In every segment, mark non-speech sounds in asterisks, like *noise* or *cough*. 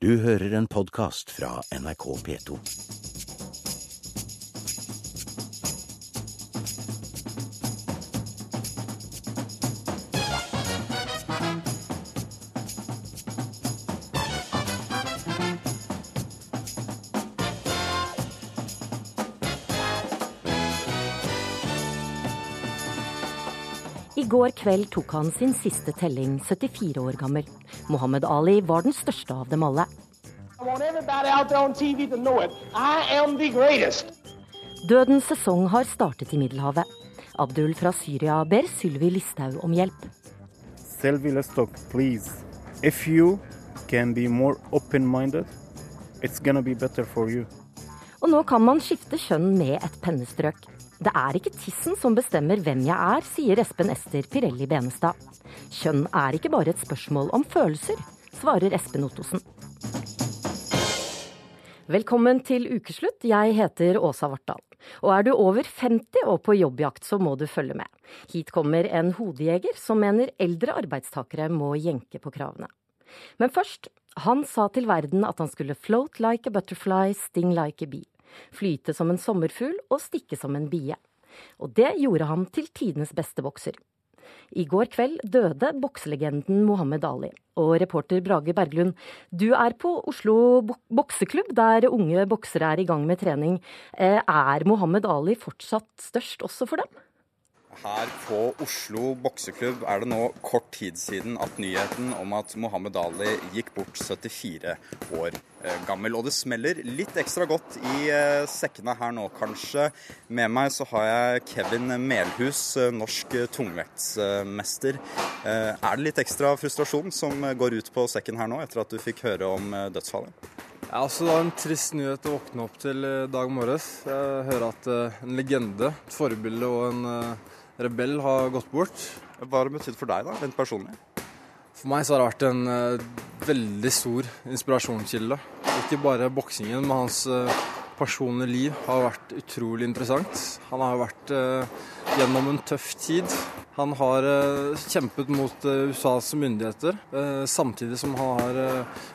Du hører en podkast fra NRK P2. I går kveld tok han sin siste telling, 74 år gammel. Mohammed Ali var den største av dem alle. Dødens sesong har startet i Middelhavet. Abdul fra Syria ber Sylvi Listhaug om hjelp. Sylvi talk, please. If you can be more open-minded, it's gonna be better for you. Og nå kan man skifte kjønn med et pennestrøk. Det er ikke tissen som bestemmer hvem jeg er, sier Espen Ester Pirelli Benestad. Kjønn er ikke bare et spørsmål om følelser, svarer Espen Ottosen. Velkommen til ukeslutt. Jeg heter Åsa Vartdal. Og er du over 50 og på jobbjakt, så må du følge med. Hit kommer en hodejeger som mener eldre arbeidstakere må jenke på kravene. Men først, han sa til verden at han skulle float like a butterfly, sting like a bee. Flyte som en sommerfugl og stikke som en bie. Og det gjorde ham til tidenes beste bokser. I går kveld døde bokselegenden Mohammed Ali. Og reporter Brage Berglund, du er på Oslo bokseklubb, der unge boksere er i gang med trening. Eh, er Mohammed Ali fortsatt størst også for dem? Her på Oslo bokseklubb er det nå kort tid siden at nyheten om at Mohammed Ali gikk bort 74 år eh, gammel. Og det smeller litt ekstra godt i eh, sekkene her nå, kanskje. Med meg så har jeg Kevin Melhus, eh, norsk tungvektsmester. Er det litt ekstra frustrasjon som går ut på sekken her nå, etter at du fikk høre om dødsfallet? Ja, altså Det var en trist nyhet å våkne opp til i dag morges. Jeg hører at en legende, et forbilde og en rebell har gått bort. Hva har det betydd for deg, da, rent personlig? For meg så har det vært en uh, veldig stor inspirasjonskilde. Ikke bare boksingen, men hans uh, personlige liv har vært utrolig interessant. Han har vært uh, gjennom en tøff tid. Han har kjempet mot USAs myndigheter, samtidig som han har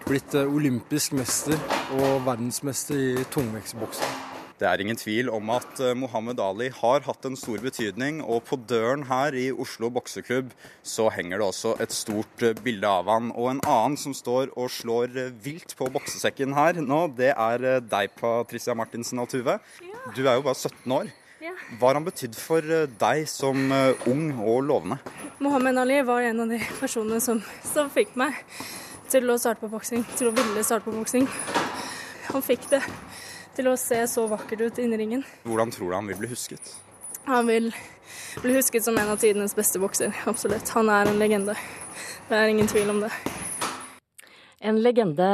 blitt olympisk mester og verdensmester i tungvektsboksing. Det er ingen tvil om at Mohammed Ali har hatt en stor betydning, og på døren her i Oslo bokseklubb så henger det også et stort bilde av han. Og en annen som står og slår vilt på boksesekken her nå, det er deg, Patricia Martinsen Altuve. Du er jo bare 17 år. Hva har han betydd for deg som ung og lovende? Mohammed Ali var en av de personene som, som fikk meg til å starte på boksing, til å ville starte på boksing. Han fikk det til å se så vakkert ut innen ringen. Hvordan tror du han vil bli husket? Han vil bli husket som en av tidenes beste bokser, absolutt. Han er en legende. Det er ingen tvil om det. En legende.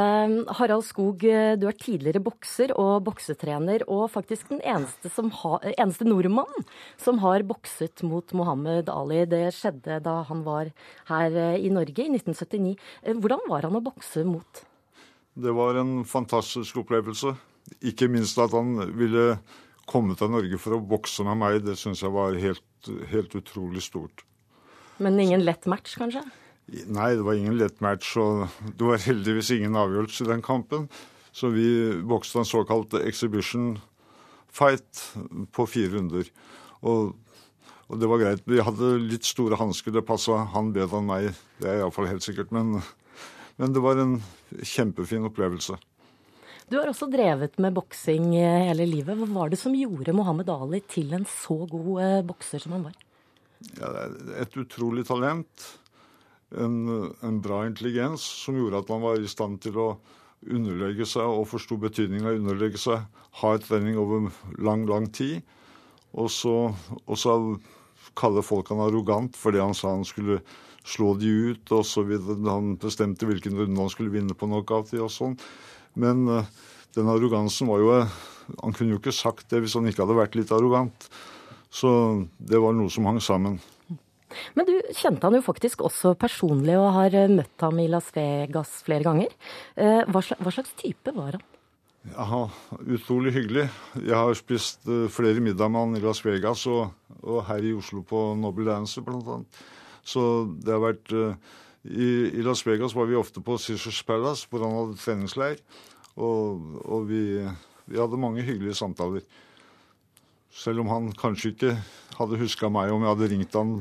Harald Skog, du er tidligere bokser og boksetrener, og faktisk den eneste, ha, eneste nordmannen som har bokset mot Mohammed Ali. Det skjedde da han var her i Norge i 1979. Hvordan var han å bokse mot? Det var en fantastisk opplevelse. Ikke minst at han ville komme til Norge for å bokse med meg, det syns jeg var helt, helt, utrolig stort. Men ingen lett match, kanskje? Nei, det var ingen lett match, og det var heldigvis ingen avgjørelse i den kampen. Så vi bokste en såkalt exhibition fight på fire runder. Og, og, det var greit. Vi hadde litt store hansker, det passa han bedre enn meg, det er iallfall helt sikkert. Men, men det var en kjempefin opplevelse. Du har også drevet med boksing hele livet. Hva var det som gjorde Mohammed Ali til en så god bokser som han var? Ja, et utrolig talent. En, en, bra intelligens som gjorde at han var i stand til å underlegge seg og forsto betydningen av å underlegge seg. Hard trening over lang, lang tid. Og så, og så kaller folk han arrogant fordi han sa han skulle slå de ut, og så videre. Han bestemte hvilken runde han skulle vinne på knockout i og sånn. Men uh, den arrogansen var jo Han kunne jo ikke sagt det hvis han ikke hadde vært litt arrogant. Så det var noe som hang sammen. Men du kjente han jo faktisk også personlig og har møtt ham i Las Vegas flere ganger. Hva slags type var han? Ja, Utrolig hyggelig. Jeg har spist flere middag med han i Las Vegas og, og her i Oslo på Nobel Dance bl.a. Så det har vært I, Las Vegas var vi ofte på Sisters Palace, hvor han hadde treningsleir. Og, og vi, vi, hadde mange hyggelige samtaler. Selv om han kanskje ikke hadde huska meg om jeg hadde ringt han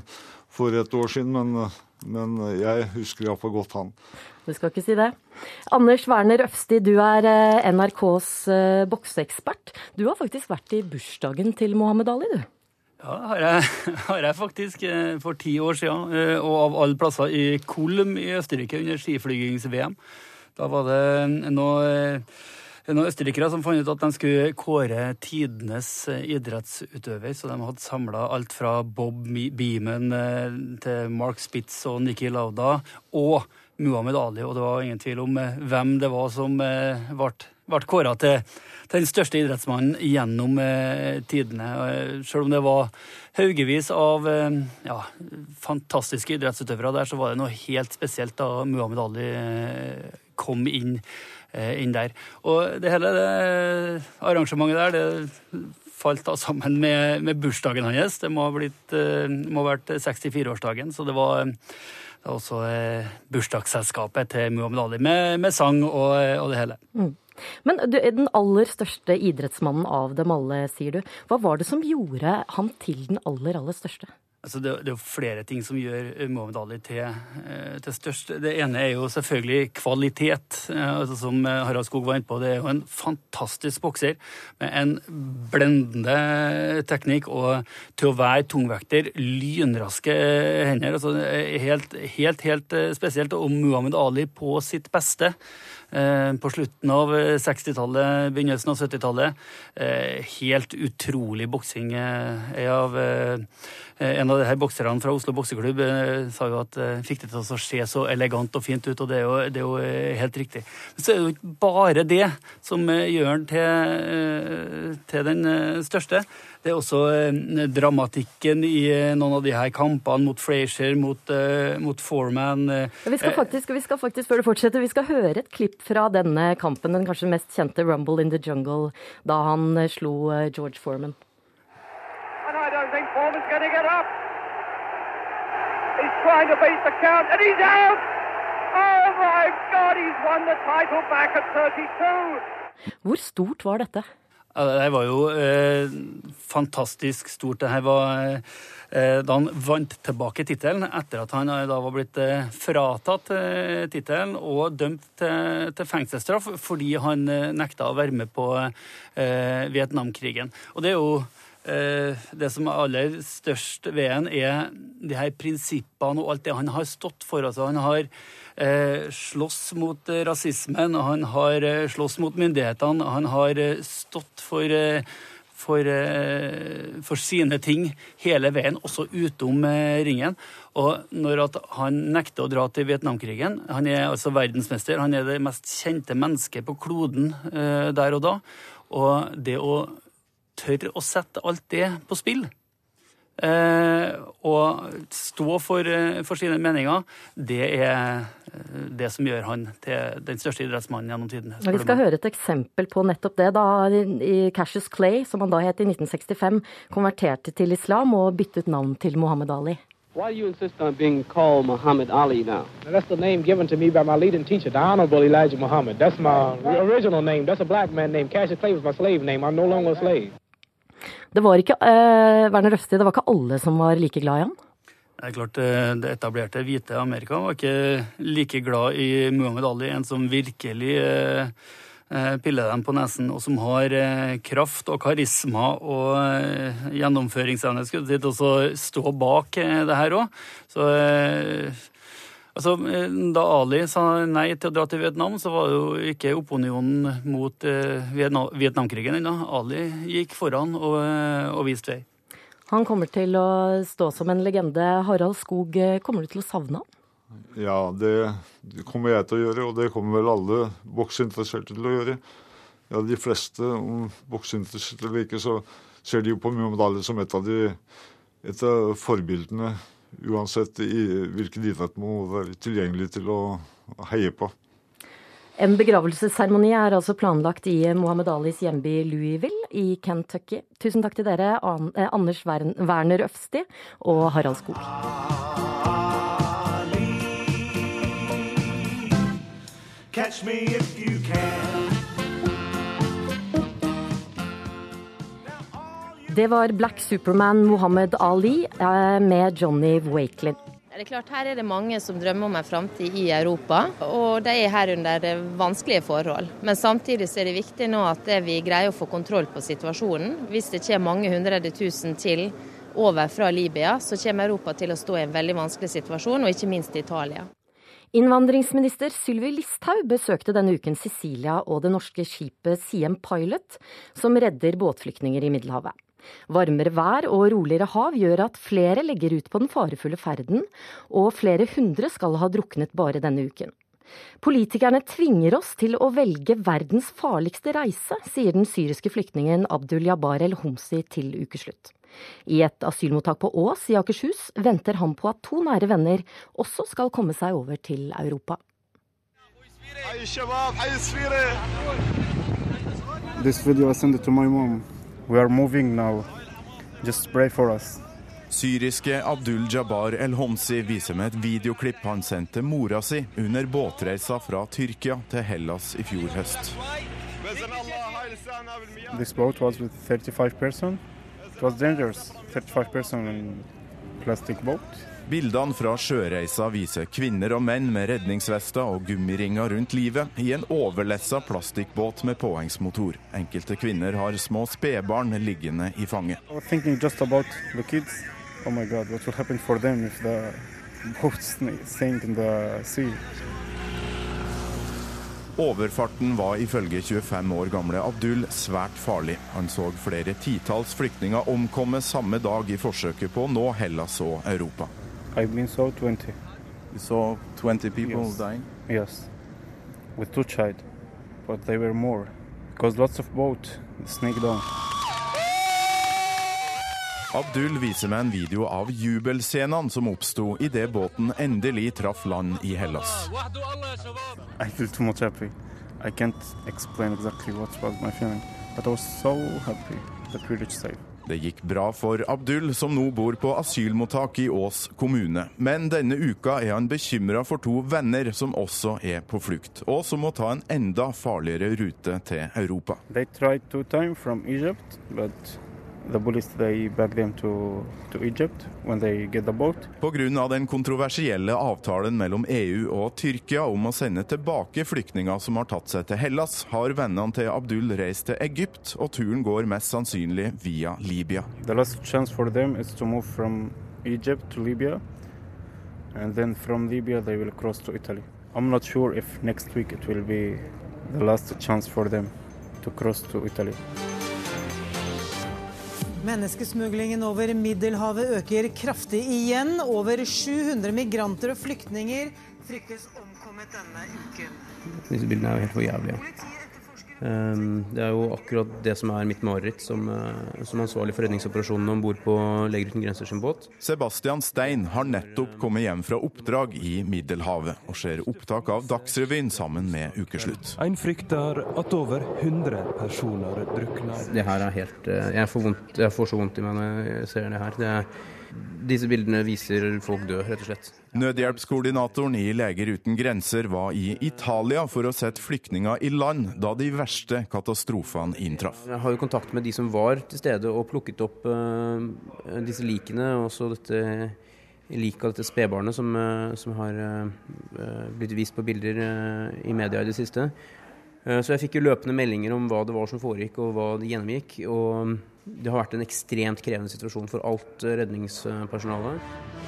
for et år siden, men, men jeg husker iallfall godt han. Du skal ikke si det. Anders Werner Øfsti, du er eh, NRKs eh, bokseekspert. Du har faktisk vært i bursdagen til Mohammed Ali, du? Ja, har jeg, *laughs* har jeg faktisk eh, for ti år siden. Eh, og av alle plasser i Kolm i Østerrike under skiflygings-VM. Da var det noe, eh, noen østerrikere som fant ut at de skulle kåre tidenes idrettsutøver. Så de hadde samla alt fra Bob Beeman til Mark Spitz og Nikki Lauda og Muhammed Ali. Og det var ingen tvil om hvem det var som ble, ble kåra til den største idrettsmannen gjennom eh, tidene. Eh, selv om det var haugevis av eh, ja, fantastiske idrettsutøvere der, så var det noe helt spesielt da Muhammed Ali kom inn, inn, der. Og det hele det arrangementet der, det falt da sammen med, med bursdagen hans. Det må ha blitt, må ha vært 64-årsdagen, så det var det er også bursdagsselskapet til Muhammed Ali med, med sang og, og, det hele. Mm. Men du er den aller største idrettsmannen av dem alle, sier du. Hva var det som gjorde han til den aller, aller største? Altså det, det, er flere ting som gjør Mohammed Ali til, eh, til størst. Det ene er jo selvfølgelig kvalitet. Eh, altså som Harald Skog var inne på, det er jo en fantastisk bokser med en blendende teknikk. Og til å være tungvekter, lynraske hender. Altså helt, helt, helt eh, spesielt. Og Mohammed Ali på sitt beste. Eh, på slutten av 60-tallet, begynnelsen av 70-tallet. Eh, helt utrolig boksing. Eh, en av de her bokserne fra Oslo bokseklubb sa jo at fikk det til å se så elegant og fint ut, og det er jo, det er jo helt riktig. Men så er det jo ikke bare det som gjør han til, til den største. Det er også eh, dramatikken i eh, noen av de her kampene mot Frazier, mot, uh, mot Foreman. vi, skal faktisk, vi skal faktisk, før du fortsetter, vi skal høre et klipp fra denne kampen, den kanskje mest kjente Rumble in the Jungle, da han slo George Foreman. And I don't think Foreman's going to get up. He's trying to beat the count, and he's out! Oh my God, he's won the title back at 32! Hvor stort var dette? Det var jo eh, fantastisk stort. Det her var eh, da han vant tilbake tittelen etter at han da var blitt eh, fratatt eh, tittelen og dømt til, til, fengselsstraff fordi han eh, nekta å være med på eh, Vietnamkrigen. Og det er jo det som er aller størst ved han, er de her prinsippene og alt det han har stått for. Altså, han har eh, slåss mot eh, rasismen, han har eh, slåss mot myndighetene. Han har eh, stått for, eh, for, eh, for, sine ting hele veien, også utom ringen. Og når han nekter å dra til Vietnamkrigen Han er altså verdensmester. Han er det mest kjente mennesket på kloden der og da. Og det å tørre å sette alt det på spill Eh, og stå for, eh, for, sine meninger, det er eh, det som gjør han til den største idrettsmannen gjennom tiden. Vi skal høre et eksempel på nettopp det. Da Cassius Clay, som han da het i 1965, konverterte til islam og byttet navn til Muhammad Ali. Why do you insist on being called Muhammad Ali now? That's the name given to me by my leading teacher, the Honorable Elijah Muhammad. That's my original name. That's a black man name. Cassius Clay was my slave name. I'm no longer a slave. Det var ikke eh, Werner Røsti, det var ikke alle som var like glad i han? Det er klart, eh, det etablerte hvite Amerika var ikke like glad i Muhammed Ali, en som virkelig eh, eh, piller dem på nesen, og som har kraft og karisma og gjennomføringsevne skulle til å stå bak det her òg. Så Altså, eh, Da Ali sa nei til å dra til Vietnam, så var det jo ikke opinionen mot eh, Vietnamkrigen ennå. Ali gikk foran og, eh, og viste vei. Han kommer til å stå som en legende. Harald Skog, kommer du til å savne ham? Ja, det, det, kommer jeg til å gjøre, og det kommer vel alle bokseinteresserte til å gjøre. Ja, De fleste, om bokseinteresserte eller ikke, så ser de jo på Muhammad Ali som et av, de, et av forbildene uansett i hvilken idrett må være tilgjengelig til å heie på. En begravelsesseremoni er altså planlagt i Mohammed Alis hjemby Louisville i Kentucky. Tusen takk til dere, eh, Anders Werner Øfsti og Harald Skog. Catch me if you can. Det var Black Superman Mohammed Ali eh, med Johnny Wakelin. Det er klart Her er det mange som drømmer om en framtid i Europa, og de er her under vanskelige forhold. Men samtidig så er det viktig nå at vi greier å få kontroll på situasjonen. Hvis det kommer mange hundre tusen til over fra Libya, så kommer Europa til å stå i en veldig vanskelig situasjon, og ikke minst Italia. Innvandringsminister Sylvi Listhaug besøkte denne uken Sicilia og det norske skipet Siem Pilot, som redder båtflyktninger i Middelhavet. Varmere vær og roligere hav gjør at flere legger ut på den farefulle ferden, og flere hundre skal ha druknet bare denne uken. Politikerne tvinger oss til å velge verdens farligste reise, sier den syriske flyktningen Abdul Jabbar el-Homsi til ukeslutt. I et asylmottak på Ås i Akershus venter han på at to nære venner også skal komme seg over til Europa. This video I sent it to my mom. We are moving now. Just pray for us. Syriske Abdul Jabbar el-Homsi viser med et videoklipp han sendte mora si under båtreisa fra Tyrkia til Hellas i fjor høst. This boat was with 35 person. It was dangerous. 35 person in plastic boat. Bildene fra sjøreisa viser kvinner og menn med redningsvester og gummiringer rundt livet i en overlessa plastikkbåt med påhengsmotor. Enkelte kvinner har små spedbarn liggende i fanget. Oh? Overfarten var ifølge 25 år gamle Abdul svært farlig. Han så flere titalls flyktninger omkomme samme dag i forsøket på å nå Hellas og Europa. I've been saw 20. You saw 20 people Yes. dying? Yes, with two child, but they were more because lots of boat sneak down. Abdul viser meg en video av jubelscenene som oppsto idet båten endelig traff land i Hellas. I feel too much happy. I can't explain exactly what was my feeling, but I was so happy that we reached safe. Det gikk bra for Abdul, som nå bor på asylmottak i Ås kommune. Men denne uka er han bekymra for to venner som også er på flukt, og som må ta en enda farligere rute til Europa. They tried two times from Egypt, but the police they back them to to Egypt when they get the boat. Pga. den kontroversielle avtalen mellom EU og Tyrkia om å sende tilbake flyktninger som har tatt seg til Hellas, har vennene til Abdul reist til Egypt, og turen går mest sannsynlig via Libya. The last chance for them is to move from Egypt to Libya, and then from Libya they will cross to Italy. I'm not sure if next week it will be the last chance for them to cross to Italy. Menneskesmuglingen over Middelhavet øker kraftig igjen. Over 700 migranter og flyktninger fryktes omkommet denne uken. Disse bildene er jo helt for jævlige. Ehm, Det er jo akkurat det som er mitt mareritt som, eh, som ansvarlig for redningsoperasjonen om bord på Leger uten grenser sin båt. Sebastian Stein har nettopp kommet hjem fra oppdrag i Middelhavet, og ser opptak av Dagsrevyen sammen med Ukeslutt. En frykter at over 100 personer drukner. Det her er helt eh, Jeg får, vondt, jeg får så vondt i meg når jeg ser det her. Det er, disse bildene viser folk dø, rett og slett. Nødhjelpskoordinatoren i Leger uten grenser var i Italia for å sette flyktninger i land da de verste katastrofene inntraff. Jeg har jo kontakt med de som var til stede og plukket opp uh, disse likene, og også dette liket av dette spedbarnet som, eh, som har eh, blitt vist på bilder i media i det siste. Så jeg fikk jo løpende meldinger om hva det var som foregikk og hva det gjennomgikk. Og det har vært en ekstremt krevende situasjon for alt redningspersonalet.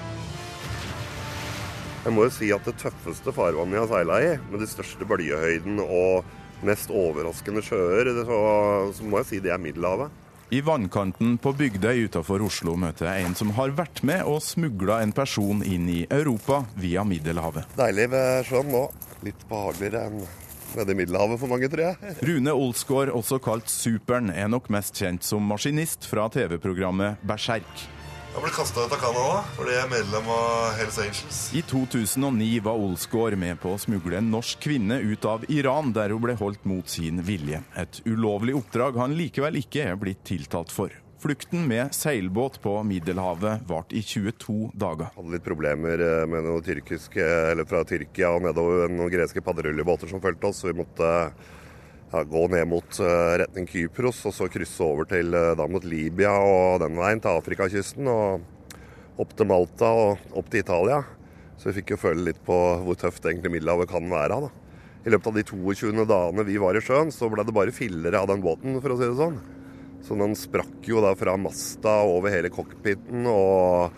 Jeg må jo si at det tøffeste farvannet jeg har seila i, med de største bølgehøyden og mest overraskende sjøer, så, så må jeg si det er Middelhavet. I vannkanten på Bygdøy utenfor Oslo møter jeg en som har vært med og smugla en person inn i Europa via Middelhavet. Deilig ved sjøen nå. Litt behageligere enn nede i Middelhavet for mange, tror jeg. Rune Olsgaard, også kalt Superen, er nok mest kjent som maskinist fra TV-programmet Berserk. Jeg ble kasta ut av Canada fordi jeg er medlem av Hells Angels. I 2009 var Olsgaard med på å smugle en norsk kvinne ut av Iran, der hun ble holdt mot sin vilje. Et ulovlig oppdrag han likevel ikke er blitt tiltalt for. Flukten med seilbåt på Middelhavet varte i 22 dager. Hadde litt problemer eh, med noe tyrkisk, eh, eller fra Tyrkia og nedover noen greske padderullebåter som fulgte oss. Så vi måtte ja, gå ned mot uh, retning Kypros og så krysse over til uh, da mot Libya og den veien til Afrikakysten. Og opp til Malta og opp til Italia. Så vi fikk jo føle litt på hvor tøft egentlig Middelhavet kan være. da. I løpet av de 22 dagene vi var i sjøen, så ble det bare filler av den båten, for å si det sånn. Så den sprakk jo da fra masta over hele cockpiten, og,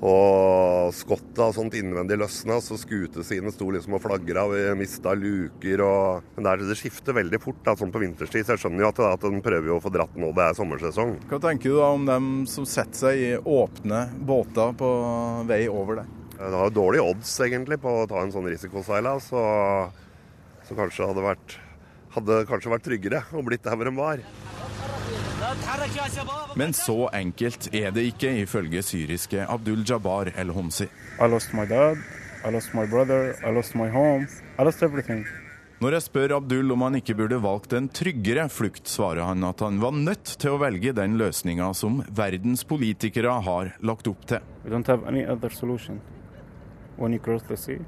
og skottet og sånt innvendig løsna, så skutesidene sto liksom og flagra, vi mista luker og Men det, det skifter veldig fort, da, sånn på vinterstid, så jeg skjønner jo at, at den prøver å få dratt nå det er sommersesong. Hva tenker du da om dem som setter seg i åpne båter på vei over det? Det har jo dårlige odds egentlig på å ta en sånn risikoseilas, så, så kanskje hadde vært hadde kanskje vært tryggere og blitt der hvor de var. Men så enkelt er det ikke, ifølge syriske Abdul Jabbar El Homsi. Når jeg spør Abdul om han ikke burde valgt en tryggere flukt, svarer han at han var nødt til å velge den løsninga som verdens politikere har lagt opp til. We don't have any other solution. When you cross the sea,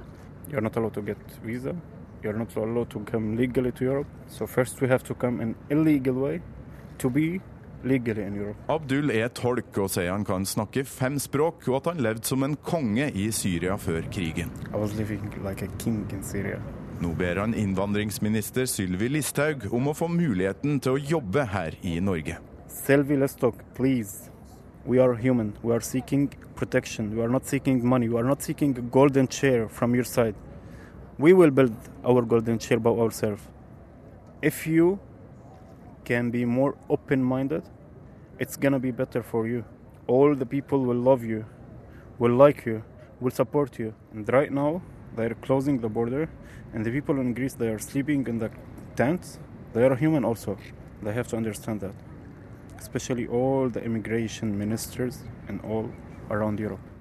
you're not allowed to get visa. You're not allowed to come legally to Europe. So first we have to come an illegal way to be legally in Europe. Abdul er tolk og sier han kan snakke fem språk, og at han levde som en konge i Syria før krigen. I was living like a king in Syria. Nå ber han innvandringsminister Sylvi Listhaug om å få muligheten til å jobbe her i Norge. Sylvi Listhaug, please. We are human. We are seeking protection. We are not seeking money. We are not seeking a golden chair from your side. We will build our golden chair by ourselves. If you can be more open minded, it's gonna be better for you. All the people will love you, will like you, will support you. And right now, they're closing the border, and the people in Greece, they are sleeping in the tents. They are human also. They have to understand that. Especially all the immigration ministers and all around Europe.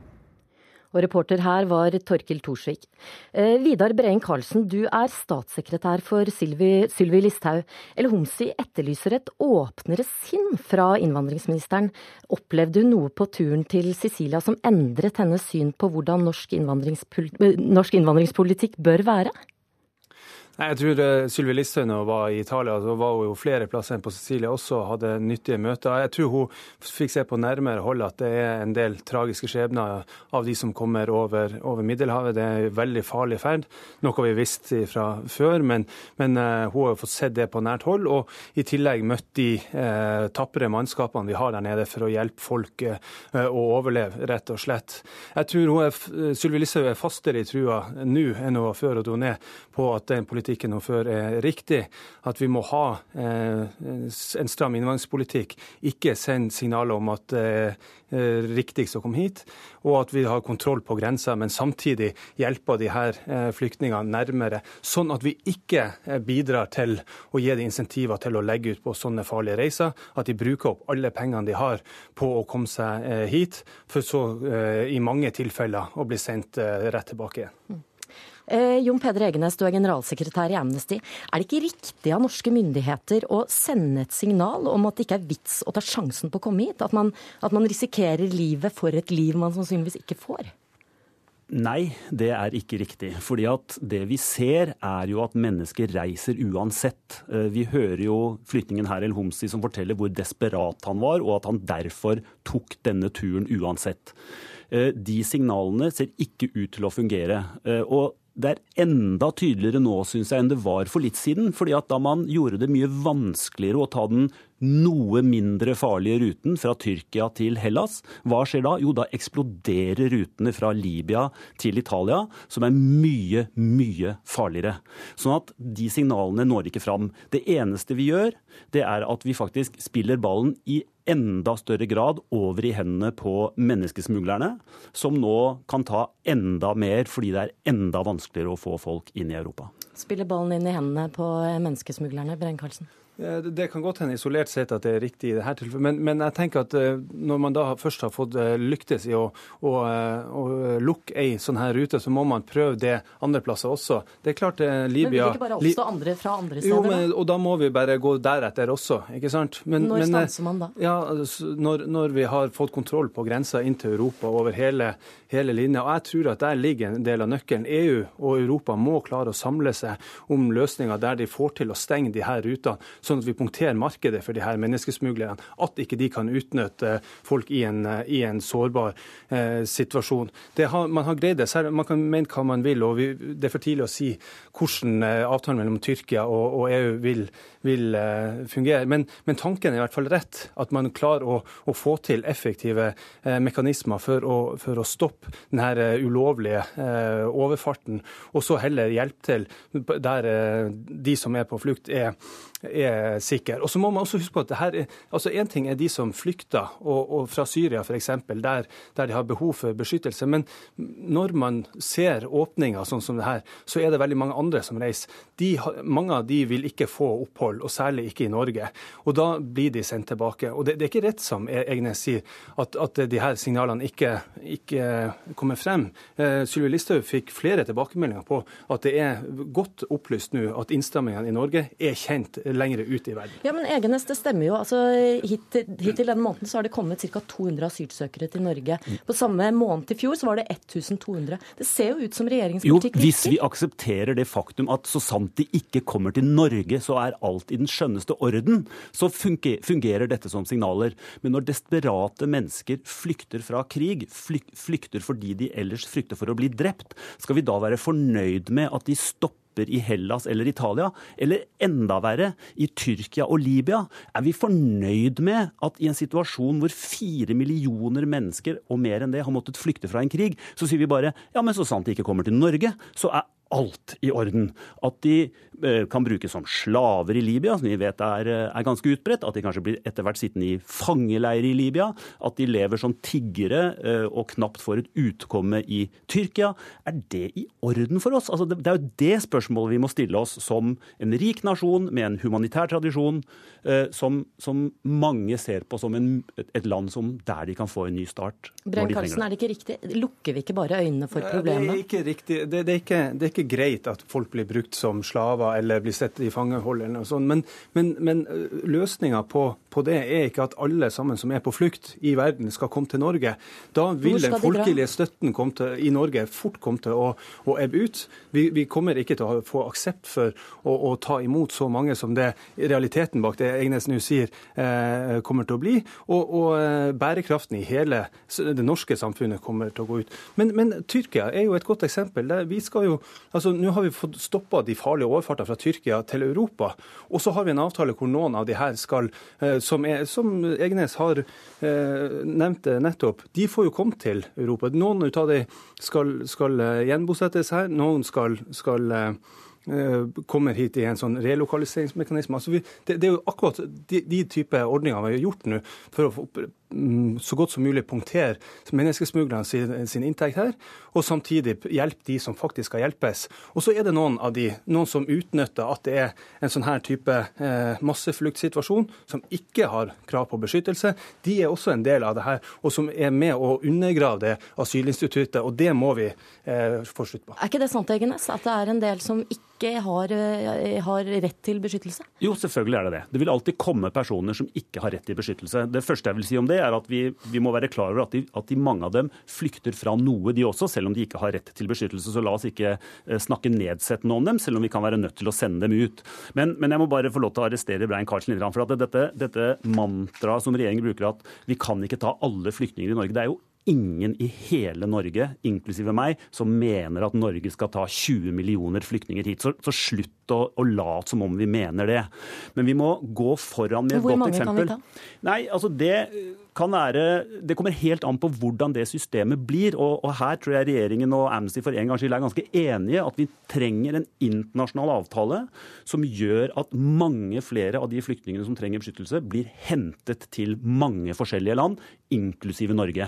Og reporter her var Torkil Thorsvik. Eh, Vidar Breen Karlsen, du er statssekretær for Sylvi, Sylvi Listhaug. El Homsi etterlyser et åpnere sinn fra innvandringsministeren. Opplevde hun noe på turen til Sicilia som endret hennes syn på hvordan norsk, innvandringspol norsk innvandringspolitikk bør være? Nei, jeg tror uh, Sylvi Listhaug når hun var i Italia, så var hun jo flere plasser enn på Sicilia også, hadde nyttige møter. Jeg tror hun fikk se på nærmere hold at det er en del tragiske skjebner av de som kommer over, over Middelhavet. Det er en veldig farlig ferd, noe vi visste fra før, men, men uh, hun har fått sett det på nært hold. Og i tillegg møtt de eh, tapre mannskapene vi har der nede for å hjelpe folk å overleve, rett og slett. Jeg tror hun er, Sylvi Listhaug er fastere i trua nå enn hun var før hun dro ned på at den politikken politikken hun fører, er riktig. At vi må ha eh, en stram innvandringspolitikk. Ikke send signaler om at det er riktigst å komme hit, og at vi har kontroll på grensa, men samtidig hjelper de her eh, flyktningene nærmere. Sånn at vi ikke eh, bidrar til å gi dem insentiver til å legge ut på sånne farlige reiser. At de bruker opp alle pengene de har på å komme seg hit, for så i mange tilfeller å bli sendt rett tilbake igjen. Eh, Jon Peder Egenes, du er generalsekretær i Amnesty. Er det ikke riktig av norske myndigheter å sende et signal om at det ikke er vits å ta sjansen på å komme hit? At man, at man risikerer livet for et liv man sannsynligvis ikke får? Nei, det er ikke riktig. Fordi at det vi ser er jo at mennesker reiser uansett. Eh, vi hører jo flyktningen her El Homsi som forteller hvor desperat han var, og at han derfor tok denne turen uansett. Eh, de signalene ser ikke ut til å fungere. Og det er enda tydeligere nå, syns jeg, enn det var for litt siden. fordi at da man gjorde det mye vanskeligere å ta den noe mindre farlige ruten fra Tyrkia til Hellas. Hva skjer da? Jo, da eksploderer rutene fra Libya til Italia, som er mye, mye farligere. Sånn at de signalene når ikke fram. Det eneste vi gjør, det er at vi faktisk spiller ballen i enda større grad over i hendene på menneskesmuglerne, som nå kan ta enda mer fordi det er enda vanskeligere å få folk inn i Europa. Spiller ballen inn i hendene på menneskesmuglerne, Brenn Karlsen? Eh, det kan godt hende isolert sett at det er riktig i dette tilfellet, men, men, jeg tenker at eh, når man da først har fått eh, lyktes i å, å, å lukke ei sånn her rute, så må man prøve det andre plasser også. Det er klart Libya Men vil ikke bare oppstå andre fra andre steder? Jo, men, og da må vi bare gå deretter også, ikke sant? Men, når stanser man da? Ja, når, når, vi har fått kontroll på grensa inn til Europa over hele, hele linja. Og jeg tror at der ligger en del av nøkkelen. EU og Europa må klare å samle seg om løsninger der de får til å stenge de her rutene sånn at vi punkterer markedet for de her menneskesmuglerne. At ikke de kan utnytte folk i en, i en sårbar eh, situasjon. Har, man har greid det. Selv, man kan mene hva man vil, og vi, det er for tidlig å si hvordan eh, avtalen mellom Tyrkia og, og EU vil, vil eh, fungere. Men, men, tanken er i hvert fall rett. At man klarer å, å få til effektive eh, mekanismer for å, for å stoppe denne eh, ulovlige eh, overfarten, og så heller hjelpe til der de som er på flukt, er er sikker. Og så må man også huske på at det altså ting er de som flykter og, og fra Syria f.eks., der, der de har behov for beskyttelse. Men når man ser åpninger sånn som det her, så er det veldig mange andre som reiser. De, mange av de vil ikke få opphold, og særlig ikke i Norge. Og da blir de sendt tilbake. Og det, det er ikke rett som e- Egnes sier, at, at de her signalene ikke, ikke kommer frem. Eh, Sylvi Listhaug fikk flere tilbakemeldinger på at det er godt opplyst nå at innstrammingene i Norge er kjent lenger ut i verden. Ja, men Egenes, det stemmer jo. Altså, Hittil hit denne måneden så har det kommet ca. 200 asylsøkere til Norge. På samme måned i fjor så var det 1200. Det ser jo ut som regjeringspolitikk Jo, hvis vi aksepterer det faktum at så sant de ikke kommer til Norge, så er alt i den skjønneste orden, så fungerer dette som signaler. Men når desperate mennesker flykter fra krig, flykter fordi de ellers frykter for å bli drept, skal vi da være fornøyd med at de stopper stopper i Hellas eller Italia, eller enda verre, i Tyrkia og Libya, er vi fornøyd med at i en situasjon hvor fire millioner mennesker og mer enn det har måttet flykte fra en krig, så sier vi bare ja, men så sant de ikke kommer til Norge, så er alt i orden. At de eh, kan brukes som slaver i Libya, som vi vet er, eh, er ganske utbredt. At de kanskje blir etter hvert sittende i fangeleire i Libya. At de lever som tiggere eh, og knapt får et utkomme i Tyrkia. Er det i orden for oss? Altså, det, er jo det spørsmålet vi må stille oss som en rik nasjon med en humanitær tradisjon, som, som mange ser på som en, et land som der de kan få en ny start. Brein Karlsen, er det ikke riktig? Lukker vi ikke bare øynene for problemet? Det er ikke riktig. Det, det, er ikke, det er ikke ikke greit at folk blir brukt som slaver eller blir sett i fangehold eller noe sånt. Men, men, men løsninga på, på, det er ikke at alle sammen som er på flukt i verden, skal komme til Norge. Da vil den folkelige støtten til, i Norge fort komme til å, å ebbe ut. Vi, vi, kommer ikke til å få aksept for å, å, ta imot så mange som det realiteten bak det Egnes nå sier, eh, kommer til å bli. Og, og bærekraften i hele det norske samfunnet kommer til å gå ut. Men, men Tyrkia er jo et godt eksempel. Vi skal jo Altså, Nå har vi fått stoppa de farlige overfartene fra Tyrkia til Europa. Og så har vi en avtale hvor noen av de her skal, eh, som, er, som Egnes har eh, nevnt nettopp, de får jo komme til Europa. Noen av de skal, skal eh, gjenbosettes her, noen skal, skal kommer hit i en sånn relokaliseringsmekanisme. Altså vi, det, det, er jo akkurat de, de type ordninger vi har gjort nå for å så godt som mulig punktere menneskesmuglerne sin, sin, inntekt her, og samtidig hjelpe de som faktisk skal hjelpes. Og så er det noen av de, noen som utnytter at det er en sånn her type eh, massefluktsituasjon, som ikke har krav på beskyttelse. De er også en del av det her, og som er med å undergrave det asylinstituttet, og det må vi eh, få slutt på. Er ikke det sant, Egenes, at det er en del som ikke har, eh, har rett til beskyttelse? Jo, selvfølgelig er det det. Det vil alltid komme personer som ikke har rett til beskyttelse. Det første jeg vil si om det, er at vi, vi må være klar over at de, at de, mange av dem flykter fra noe, de også, selv om de ikke har rett til beskyttelse. Så la oss ikke eh, snakke nedsettende om dem, selv om vi kan være nødt til å sende dem ut. Men, men jeg må bare få lov til å arrestere Brein Karlsen litt. For at dette, dette mantraet som regjeringen bruker, at vi kan ikke ta alle flyktninger i Norge, det er jo ingen i hele Norge, inklusive meg, som mener at Norge skal ta 20 millioner flyktninger hit. Så, så slutt å, å late som om vi mener det. Men vi må gå foran med et godt eksempel. Hvor mange kan vi ta? Nei, altså det kan være Det kommer helt an på hvordan det systemet blir. Og, og her tror jeg regjeringen og Amnesty for en gangs skyld er ganske enige at vi trenger en internasjonal avtale som gjør at mange flere av de flyktningene som trenger beskyttelse, blir hentet til mange forskjellige land, inklusive Norge.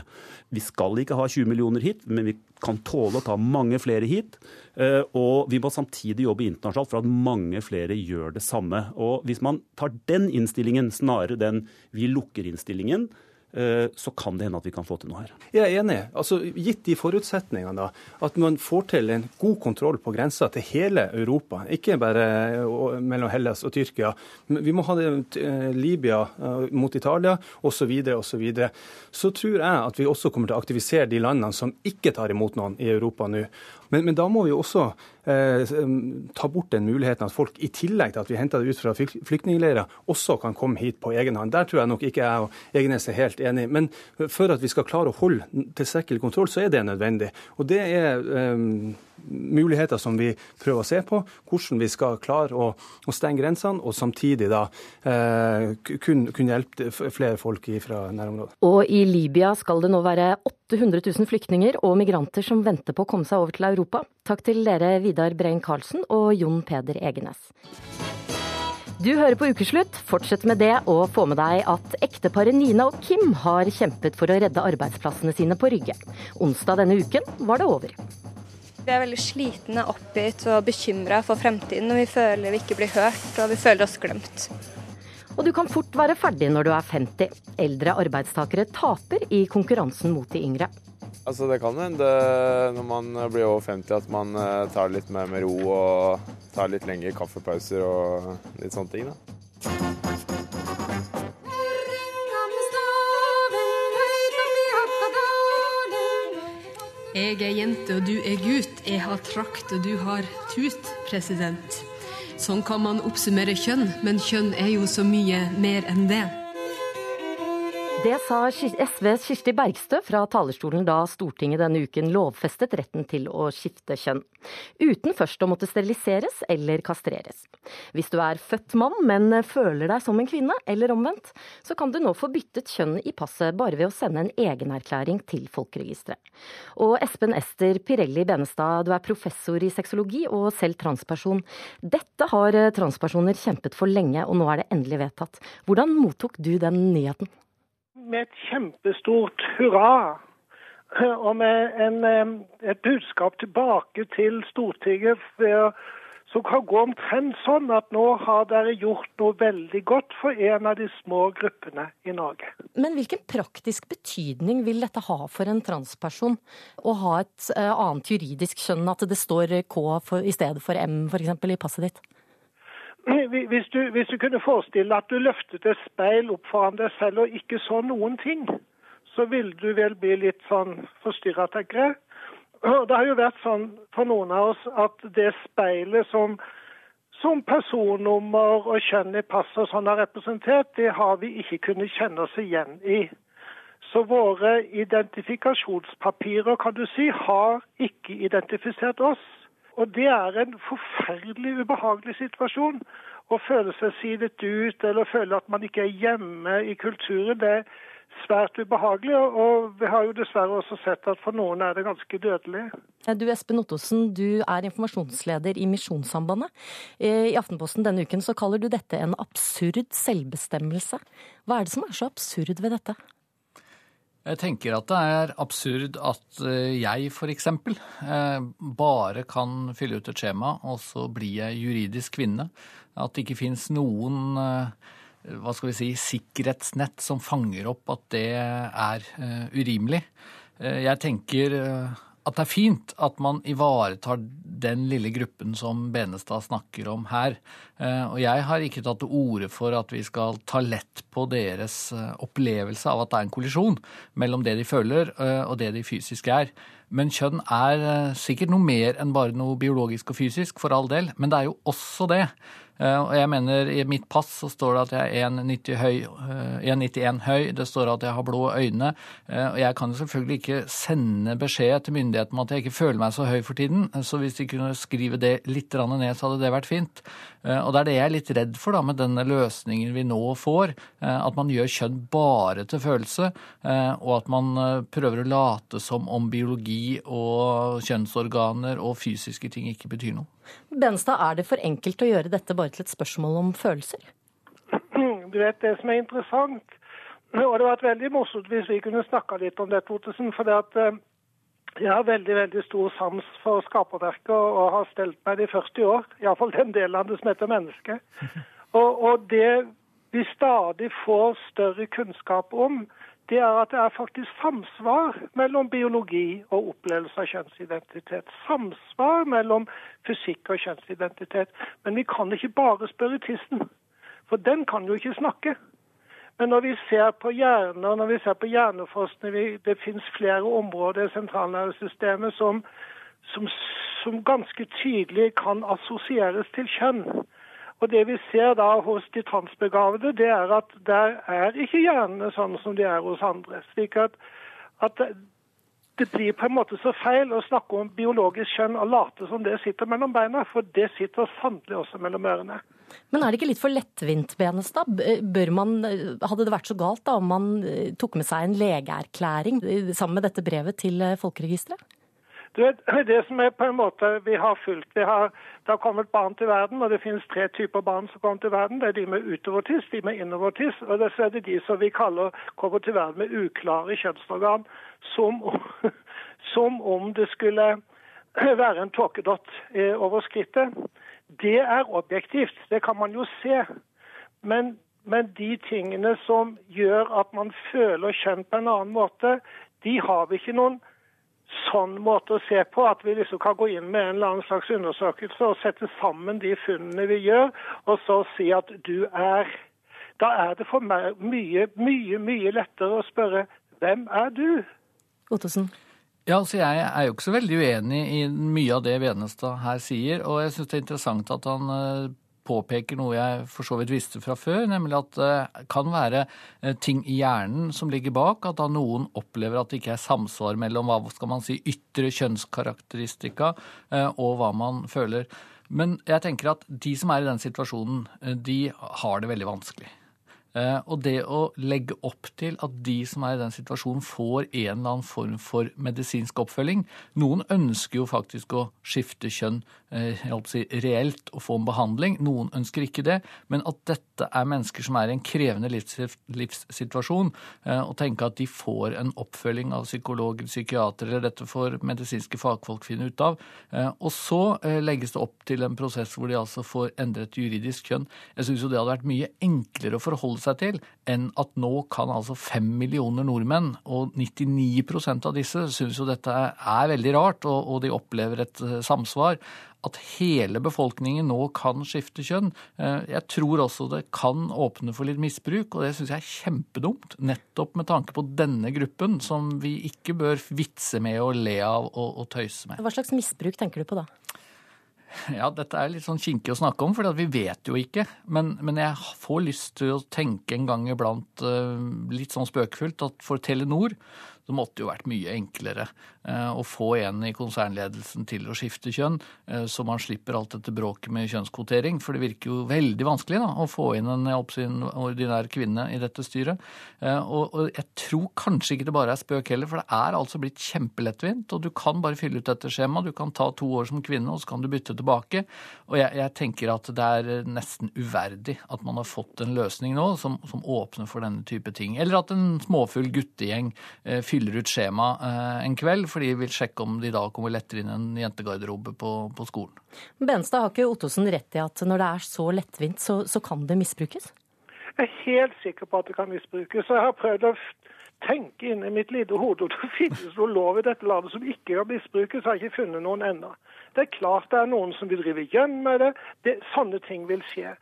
Vi skal ikke ha 20 millioner hit, men vi kan tåle å ta mange flere hit. Eh, og vi må samtidig jobbe internasjonalt for at mange flere gjør det samme. Og hvis man tar den innstillingen snarere den vi lukker-innstillingen, eh, så kan det hende at vi kan få til noe her. Jeg er enig. Altså, Gitt de forutsetningene, da, at man får til en god kontroll på grensa til hele Europa, ikke bare eh, mellom Hellas og Tyrkia. Vi må ha det eh, Libya eh, mot Italia osv. Så, videre. så tror jeg at vi også kommer til å aktivisere de landene som ikke tar imot noen i Europa nå. Men, men da må vi også eh, ta bort den muligheten at folk, i tillegg til at vi henter det ut fra flyk- flyktningleirer, også kan komme hit på egen hånd. Der tror jeg nok ikke jeg og Egenes er helt enig. Men for at vi skal klare å holde tilstrekkelig kontroll, så er det nødvendig. Og det er eh, muligheter som vi prøver å se på. Hvordan vi skal klare å, å stenge grensene, og samtidig da eh, kunne kun hjelpe flere folk fra nærområdet. Og i Libya skal det nå være 800 000 flyktninger og migranter som venter på å komme seg over til Europa. Takk til dere Vidar Brein Karlsen og Jon Peder Egenes. Du hører på Ukeslutt. Fortsett med det, og få med deg at ekteparet Nina og Kim har kjempet for å redde arbeidsplassene sine på Rygge. Onsdag denne uken var det over. Vi er veldig slitne, oppgitt og bekymra for fremtiden. og Vi føler vi ikke blir hørt og vi føler oss glemt. Og du kan fort være ferdig når du er 50. Eldre arbeidstakere taper i konkurransen mot de yngre. Altså Det kan hende når man blir over 50 at man eh, tar litt mer med ro og tar litt lengre kaffepauser og litt sånne ting. da. Jeg er jente og du er gutt, jeg har trakt og du har tut, president. Sånn kan man oppsummere kjønn, men kjønn er jo så mye mer enn det. Det sa SVs Kirsti Bergstø fra talerstolen da Stortinget denne uken lovfestet retten til å skifte kjønn. Uten først å måtte steriliseres eller kastreres. Hvis du er født mann, men føler deg som en kvinne, eller omvendt, så kan du nå få byttet kjønn i passet bare ved å sende en egenerklæring til Folkeregisteret. Og Espen Ester Pirelli Benestad, du er professor i sexologi og selv transperson. Dette har transpersoner kjempet for lenge, og nå er det endelig vedtatt. Hvordan mottok du den nyheten? Med et kjempestort hurra. Og med en, et budskap tilbake til Stortinget som kan gå omtrent sånn at nå har dere gjort noe veldig godt for en av de små gruppene i Norge. Men hvilken praktisk betydning vil dette ha for en transperson å ha et annet juridisk kjønn, at det står K for, i stedet for M f.eks. i passet ditt? Hvis du, hvis du, kunne forestille at du løftet et speil opp foran deg selv og ikke så noen ting, så ville du vel bli litt sånn forstyrra, tenker jeg. Det har jo vært sånn for noen av oss at det speilet som, som personnummer og kjønn i pass og sånn har representert, det har vi ikke kunnet kjenne oss igjen i. Så våre identifikasjonspapirer, kan du si, har ikke identifisert oss. Og det er en forferdelig ubehagelig situasjon. Å føle seg sidet ut eller føle at man ikke er hjemme i kulturen, det er svært ubehagelig. Og vi har jo dessverre også sett at for noen er det ganske dødelig. Du Espen Ottosen, du er informasjonsleder i Misjonssambandet. I Aftenposten denne uken så kaller du dette en absurd selvbestemmelse. Hva er det som er så absurd ved dette? Jeg tenker at det er absurd at jeg f.eks. bare kan fylle ut et skjema, og så blir jeg juridisk kvinne. At det ikke fins noen hva skal vi si, sikkerhetsnett som fanger opp at det er urimelig. Jeg tenker at det er fint at man ivaretar den lille gruppen som Benestad snakker om her. Og jeg har ikke tatt til orde for at vi skal ta lett på deres opplevelse av at det er en kollisjon mellom det de føler og det de fysisk er. Men kjønn er sikkert noe mer enn bare noe biologisk og fysisk, for all del. Men det er jo også det. Og jeg mener, I mitt pass så står det at jeg er 1,90 høy, 1,91 høy. Det står at jeg har blå øyne. Og jeg kan jo selvfølgelig ikke sende beskjed til myndighetene om at jeg ikke føler meg så høy for tiden. Så hvis de kunne skrive det litt ned, så hadde det vært fint. Og det er det jeg er litt redd for da, med denne løsningen vi nå får. At man gjør kjønn bare til følelse, og at man prøver å late som om biologi og kjønnsorganer og fysiske ting ikke betyr noe. Benstad, er det for enkelt å gjøre dette bare til et spørsmål om følelser? *clears throat* Du vet, Det som er interessant, Og det hadde vært veldig morsomt hvis vi kunne snakka litt om dette, Ottesen. For det at eh, jeg har veldig veldig stor sans for skaperverket og har stelt meg det i 40 år. Iallfall den delen av det som heter menneske. *laughs* Og, og det vi stadig får større kunnskap om, det er at det er faktisk samsvar mellom biologi og opplevelse av kjønnsidentitet. Samsvar mellom fysikk og kjønnsidentitet. Men vi kan ikke bare spørre tissen, for den kan jo ikke snakke. Men når vi ser på hjerner, når vi ser på hjerneforskning, det finnes flere områder i sentralnervesystemet som, som, som ganske tydelig kan assosieres til kjønn. Og Det vi ser da hos de transbegavede, det er at der er ikke hjernene sånn som de er hos andre. slik at, at det blir på en måte så feil å snakke om biologisk kjønn og late som det sitter mellom beina, for det sitter sannelig også mellom ørene. Men er det ikke litt for lettvint, Benestad? Man, hadde det vært så galt da om man tok med seg en legeerklæring sammen med dette brevet til Folkeregisteret? Du vet, *clears throat* Det som er på en måte vi har fulgt vi har, Det har kommet barn til verden, og det finnes tre typer barn som kommer til verden. Det er de med utovertiss, de med innovertiss, og så er det de som vi kaller kommer til verden med uklare kjønnsorgan. Som, *laughs* som om det skulle *clears throat* være en tåkedott over skrittet. Det er objektivt, det kan man jo se. Men, men de tingene som gjør at man føler kjønn på en annen måte, de har vi ikke noen sånn måte å se på at vi liksom kan gå inn med en eller annen slags undersøkelse og sette sammen de funnene vi gjør, og så si at du er Da er det for meg mye, mye, mye lettere å spørre hvem er du? Ottesen? Ja, altså Jeg er jo ikke så veldig uenig i mye av det Venestad her sier. Og jeg syns det er interessant at han eh, påpeker noe jeg for så vidt visste fra før, nemlig at det kan være eh, ting i hjernen som ligger bak. At da noen opplever at det ikke er samsvar mellom hva skal man si, ytre kjønnskarakteristika eh, og hva man føler. Men jeg tenker at de som er i den situasjonen, eh, de har det veldig vanskelig. Og det å legge opp til at de som er i den situasjonen, får en eller annen form for medisinsk oppfølging Noen ønsker jo faktisk å skifte kjønn Eh, si, reelt og få en behandling. Noen ønsker ikke det. Men at dette er mennesker som er i en krevende livssituasjon, eh, og tenke at de får en oppfølging av psykologer, psykiater eller dette får medisinske fagfolk finne ut av. Eh, og så legges det opp til en prosess hvor de altså får endret juridisk kjønn. Jeg syns jo det hadde vært mye enklere å forholde seg til enn at nå kan altså fem millioner nordmenn, og 99% av disse syns jo dette er veldig rart, og de opplever et samsvar at hele befolkningen nå kan skifte kjønn. Eh, jeg tror også det kan åpne for litt misbruk, og det syns jeg er kjempedumt. Nettopp med tanke på denne gruppen, som vi ikke bør vitse med og le av og, og tøyse med. Hva slags misbruk tenker du på da? *laughs* Ja, dette er litt sånn kinkig å snakke om, for vi vet jo ikke. Men, men, jeg får lyst til å tenke en gang iblant eh, litt sånn spøkefullt at for Telenor så måtte det jo vært mye enklere eh, å få en i konsernledelsen til å skifte kjønn, eh, så man slipper alt dette bråket med kjønnskvotering. For det virker jo veldig vanskelig da, å få inn en ordinær kvinne i dette styret. Og, og jeg tror kanskje ikke det bare er spøk heller, for det er altså blitt kjempelettvint. Og du kan bare fylle ut dette skjemaet. Du kan ta to år som kvinne, og så kan du bytte tilbake. Og jeg, jeg, tenker at det er nesten uverdig at man har fått en løsning nå som, som åpner for denne type ting. Eller at en småfull guttegjeng eh, fyller ut skjema eh, en kveld for de vil sjekke om de da kommer lettere inn i en jentegarderobe på, på skolen. Benstad, har ikke Ottosen rett i at når det er så lettvint, så, så kan det misbrukes? Jeg er helt sikker på at det kan misbrukes. Jeg har prøvd å tenke inni mitt lille hode, og det *laughs* finnes noe lov i dette landet som ikke kan misbrukes. Jeg har ikke funnet noen ennå. Det er klart det er noen som vil drive igjen med det. det. Sånne ting vil skje.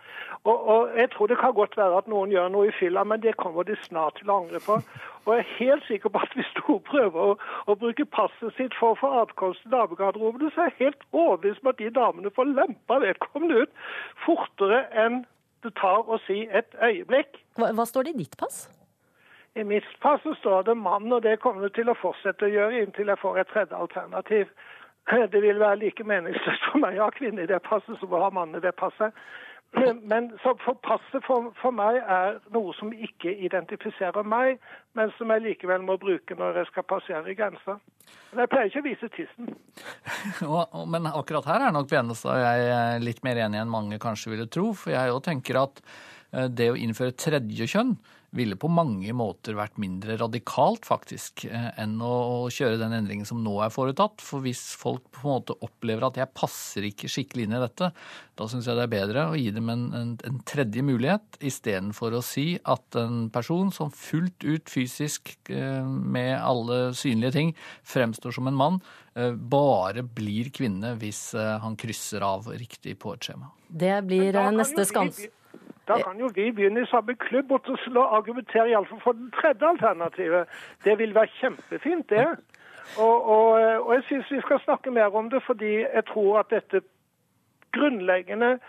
Og, og, Jeg tror det kan godt være at noen gjør noe i fylla, men det kommer de snart til å angre på. Og jeg er helt sikker på at hvis du prøver å, å bruke passet sitt for å få adkomst til damegarderobene, så er jeg helt overbevist om at de damene får lempa vedkommende ut fortere enn det tar å si et øyeblikk. Hva, hva står det i ditt pass? I mitt pass så står det mann, og det kommer det til å fortsette å gjøre inntil jeg får et tredje alternativ. Det vil være like meningsløst for meg å ha kvinne i det passet som å ha mann i det passet. Men for passet for, for, meg er noe som ikke identifiserer meg, men som jeg likevel må bruke når jeg skal passere grensa. Men jeg pleier ikke å vise tissen. *laughs* men akkurat her er nok Benestad jeg litt mer enig enn mange kanskje ville tro. For jeg òg tenker at Eh, Det å innføre tredje kjønn ville på mange måter vært mindre radikalt, faktisk, eh, enn å kjøre den endringen som nå er foretatt. For hvis folk på en måte opplever at jeg passer ikke skikkelig inn i dette, da syns jeg det er bedre å gi dem en, en, en tredje mulighet, istedenfor å si at en person som fullt ut fysisk, eh, med alle synlige ting, fremstår som en mann, eh, bare blir kvinne hvis han krysser av riktig på et skjema. Det blir neste skans. Da kan jo vi begynne i samme klubb og argumentere iallfall for den tredje alternativet. Det vil være kjempefint, det. Og, og, og jeg syns vi skal snakke mer om det, fordi jeg tror at dette grunnleggende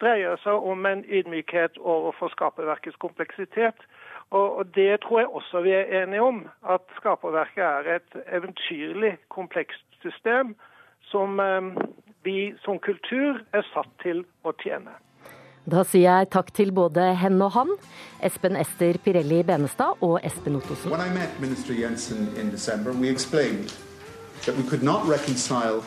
dreier seg om en ydmykhet overfor skaperverkets kompleksitet. Og, og det tror jeg også vi er enige om, at skaperverket er et eventyrlig komplekst system som eh, vi som kultur er satt til å tjene. Da sier jeg takk til både hen og han, Espen Ester Pirelli Benestad og Espen Ottosen. December, that we could not reconcile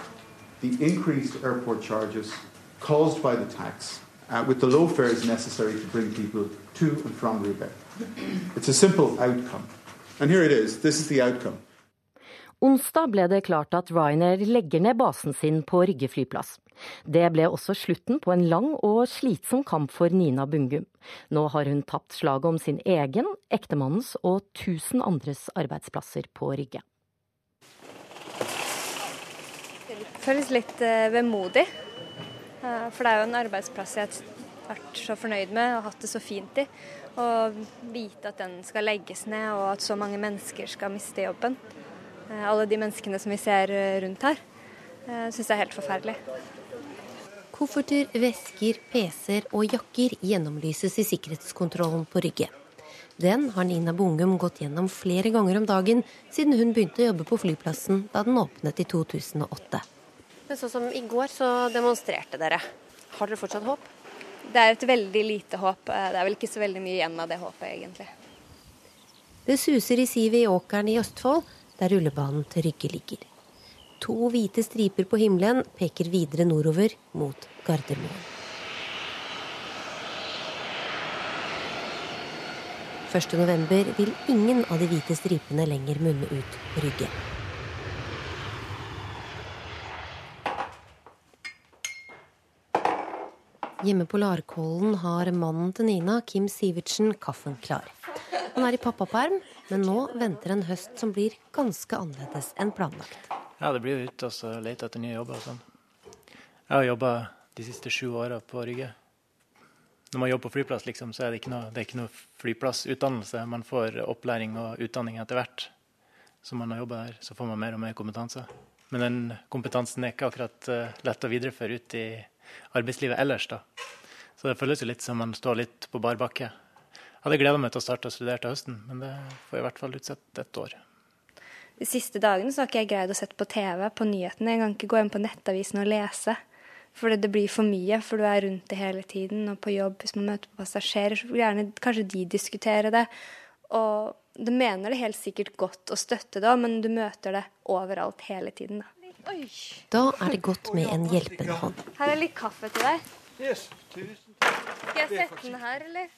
the increased airport charges caused by the tax uh, with the low fares necessary to bring people to and from Roubaix. It's a simple outcome. And here it is. This is the outcome. Onsdag ble det klart at Ryanair legger ned basen sin på Rygge flyplass. Det ble også slutten på en lang og slitsom kamp for Nina Bungum. Nå har hun tapt slaget om sin egen, ektemannens og tusen andres arbeidsplasser på Rygge. Det føles litt eh, vemodig. Eh, For det er jo en arbeidsplass jeg har vært så fornøyd med og hatt det så fint i. Og vite at den skal legges ned og at så mange mennesker skal miste jobben. Eh, Alle de menneskene som vi ser eh, rundt her, syns jeg er helt forferdelig. Kofferter, vesker, PC-er og jakker gjennomlyses i sikkerhetskontrollen på Rygge. Den har Nina Bungum gått gjennom flere ganger om dagen siden hun begynte å jobbe på flyplassen da den åpnet i 2008. Men sånn som i går så demonstrerte dere. Har dere fortsatt håp? Det er et veldig lite håp. Eh, Det er vel ikke så veldig mye igjen av det håpet, egentlig. Det suser i sivet i åkeren i Østfold, der rullebanen til Rygge ligger. To hvite striper på himmelen peker videre nordover mot Gardermoen. 1.11 vil ingen av de hvite stripene lenger munne ut Rygge. Hjemme på Larkollen har mannen til Nina, Kim Sivertsen, kaffen klar. Han er i pappaperm, men nå venter en høst som blir ganske annerledes enn planlagt. Ja, det blir jo ut og så lete etter nye jobber og sånn. Jeg har jobba de siste sju åra på Rygge. Når man jobber på flyplass, liksom, så er det ikke noe, noe flyplassutdannelse. Man får opplæring og utdanning etter hvert som man har jobba her. Så får man mer og mer kompetanse. Men den kompetansen er ikke akkurat eh, lett å videreføre ut i arbeidslivet ellers, da. Så det føles jo litt som man står litt på bar bakke. Jeg hadde gleda meg til å starte å studere til høsten, men det får i hvert fall utsatt et år. De siste dagene så har ikke jeg greid å sette på TV, på nyhetene. Jeg kan ikke gå inn på nettavisen og lese. For det blir for mye, for du er rundt det hele tiden. Og på jobb, hvis man møter på passasjerer, så vil gjerne kanskje de diskutere det. Og du mener det helt sikkert godt å støtte det, men du møter det overalt hele tiden. Da. Da er det godt med en hjelpende hånd. Her er litt kaffe til deg. Yes, tusen Skal jeg sette den her, eller?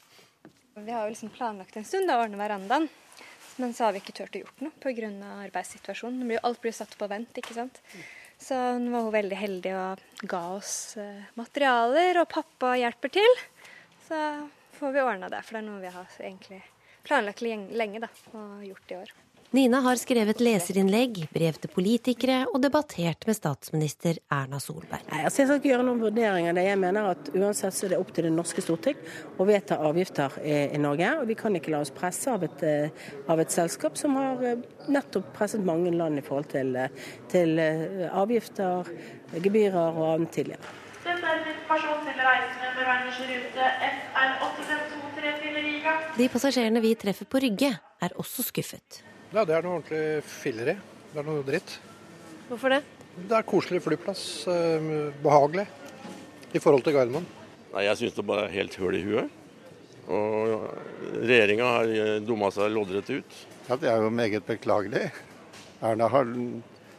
Vi har jo liksom planlagt en stund å ordne verandaen. Men så har vi ikke turt å gjort noe pga. arbeidssituasjonen. Blir, alt blir satt på vent, ikke sant. Så nå var hun veldig heldig og ga oss eh, materialer, og pappa hjelper til. Så får vi ordna det, for det er noe vi har egentlig planlagt lenge da, og gjort i år. Nina har skrevet leserinnlegg, brev til politikere og debattert med statsminister Erna Solberg. Nei, altså jeg skal ikke gjøre noen vurderinger. Det jeg mener at Uansett så er det opp til det norske storting å vedta avgifter i, i Norge. Og vi kan ikke la oss presse av et, eh, av et selskap som har eh, nettopp presset mange land i forhold til, eh, til eh, avgifter, gebyrer og annet tidligere. Dette er en informasjon til reisende med Werners rute SR852 til Riga. De passasjerene vi treffer på Rygge, er også skuffet. Ja, det er noe ordentlig filleri. Det er noe dritt. Hvorfor det? Det er koselig flyplass. eh, Behagelig i forhold til Gardermoen. Nei, Jeg syns det bare er helt høl i huet. Og regjeringa har dumma seg loddrett ut. Ja, Det er jo meget beklagelig. Erna har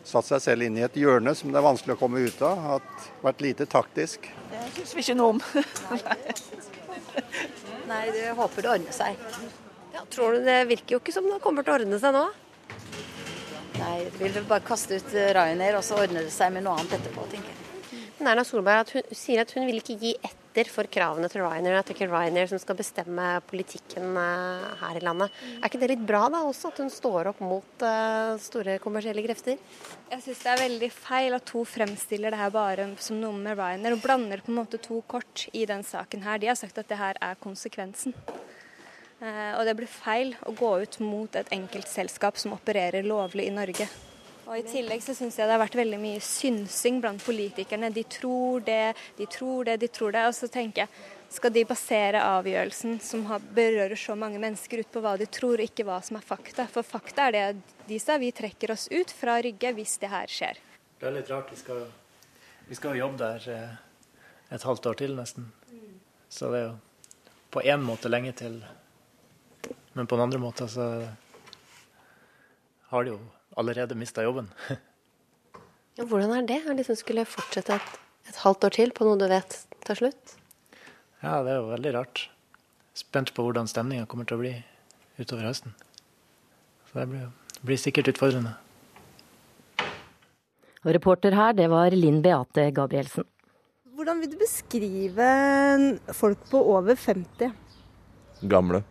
satt seg selv inn i et hjørne som det er vanskelig å komme ut av. Har vært lite taktisk. Det syns vi ikke noe om. *laughs* Nei, det håper det ordner seg. Ja, tror du det virker jo ikke som det kommer til å ordne seg nå? Nei, det vil bare kaste ut Ryanair, og så ordner det seg med noe annet etterpå, tenker jeg. Men Erna Solberg at hun, sier at hun vil ikke gi etter for kravene til Ryanair. At det ikke er Ryanair som skal bestemme politikken eh, her i landet. Er ikke det litt bra da også, at hun står opp mot eh, store kommersielle krefter? Jeg syns det er veldig feil at hun fremstiller det her bare som noe med Ryanair, og blander på en måte to kort i den saken her. De har sagt at det her er konsekvensen. Eh, og det blir feil å gå ut mot et enkeltselskap som opererer lovlig i Norge. Og I tillegg så syns jeg det har vært veldig mye synsing blant politikerne. De tror det, de tror det, de tror det. Og så tenker jeg, skal de basere avgjørelsen som berører så mange mennesker ut på hva de tror, og ikke hva som er fakta? For fakta er det de sa, vi trekker oss ut fra Rygge hvis det her skjer. Det er litt rart. Vi skal, vi skal jobbe der eh, et halvt år til, nesten. Så det er jo på én måte lenge til. Men på den andre måten så har de jo allerede mista jobben. ja, hvordan er det? Å liksom skulle fortsette et, et, halvt år til på noe du vet tar slutt? Ja, det er jo veldig rart. Spent på hvordan stemninga kommer til å bli utover høsten. Så det blir, blir sikkert utfordrende. Og reporter her, det var Linn Beate Gabrielsen. Hvordan vil du beskrive folk på over 50? Gamle.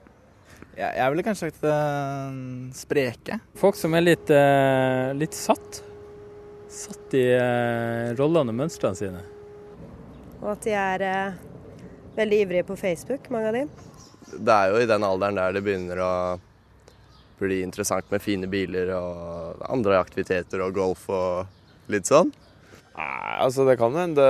Ja, jeg ville kanskje sagt uh, spreke. Folk som er litt, uh, litt satt. Satt i uh, rollene og mønstrene sine. Og at de er veldig ivrige på Facebook, mange av de. Det er jo i den alderen der det begynner å bli interessant med fine biler og andre aktiviteter og golf og litt sånn. Nei, altså Det kan hende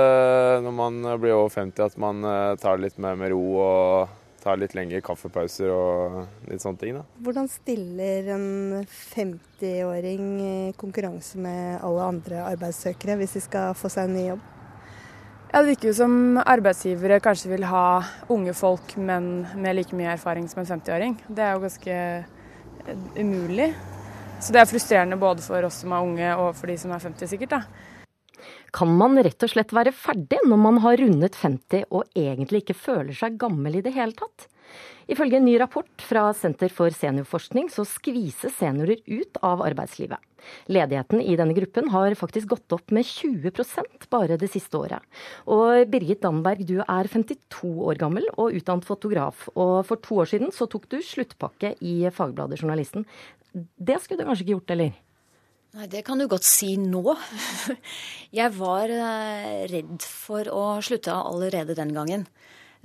når man blir over 50 at man tar det litt mer med ro og tar litt lengre kaffepauser og litt sånne ting. da. Hvordan stiller en 50-åring i konkurranse med alle andre arbeidssøkere hvis de skal få seg en ny jobb? Ja, Det virker jo som arbeidsgivere kanskje vil ha unge folk, men med like mye erfaring som en 50-åring. Det er jo ganske eh, umulig. Så det er frustrerende både for oss som er unge og for de som er 50 sikkert. da. Kan man rett og slett være ferdig når man har rundet 50 og egentlig ikke føler seg gammel i det hele tatt? Ifølge en ny rapport fra Senter for seniorforskning så skvises seniorer ut av arbeidslivet. Ledigheten i denne gruppen har faktisk gått opp med 20% bare det siste året. Og Birgit Danberg, du er 52 år gammel og utdannet fotograf. Og for to år siden så tok du sluttpakke i Fagbladet Journalisten. Det skulle du kanskje ikke gjort, eller? Nei, Det kan du godt si nå. *laughs* Jeg var eh, redd for å slutte allerede den gangen.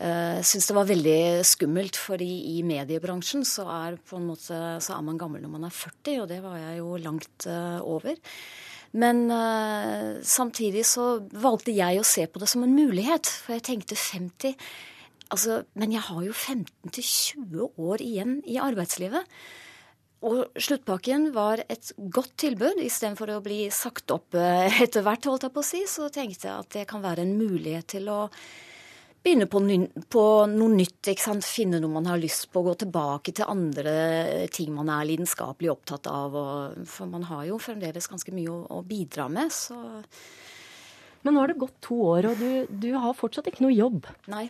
Jeg eh, syns det var veldig skummelt, fordi i mediebransjen så er, måte, så er, man gammel når man er 40, og det var jeg jo langt uh, over. Men samtidig så valgte jeg å se på det som en mulighet, for jeg tenkte 50 altså, Men jeg har jo 15-20 år igjen i arbeidslivet. Og sluttpakken var et godt tilbud. Istedenfor å bli sagt opp eh, etter hvert, holdt jeg på å si, så tenkte jeg at det kan være en mulighet til å begynne på, på noe nytt. ikke sant? Finne noe man har lyst på, gå tilbake til andre ting man er lidenskapelig opptatt av. Og, for man har jo fremdeles ganske mye å, å bidra med, så Men nå har det gått to år, og du, du har fortsatt ikke noe jobb. Nei,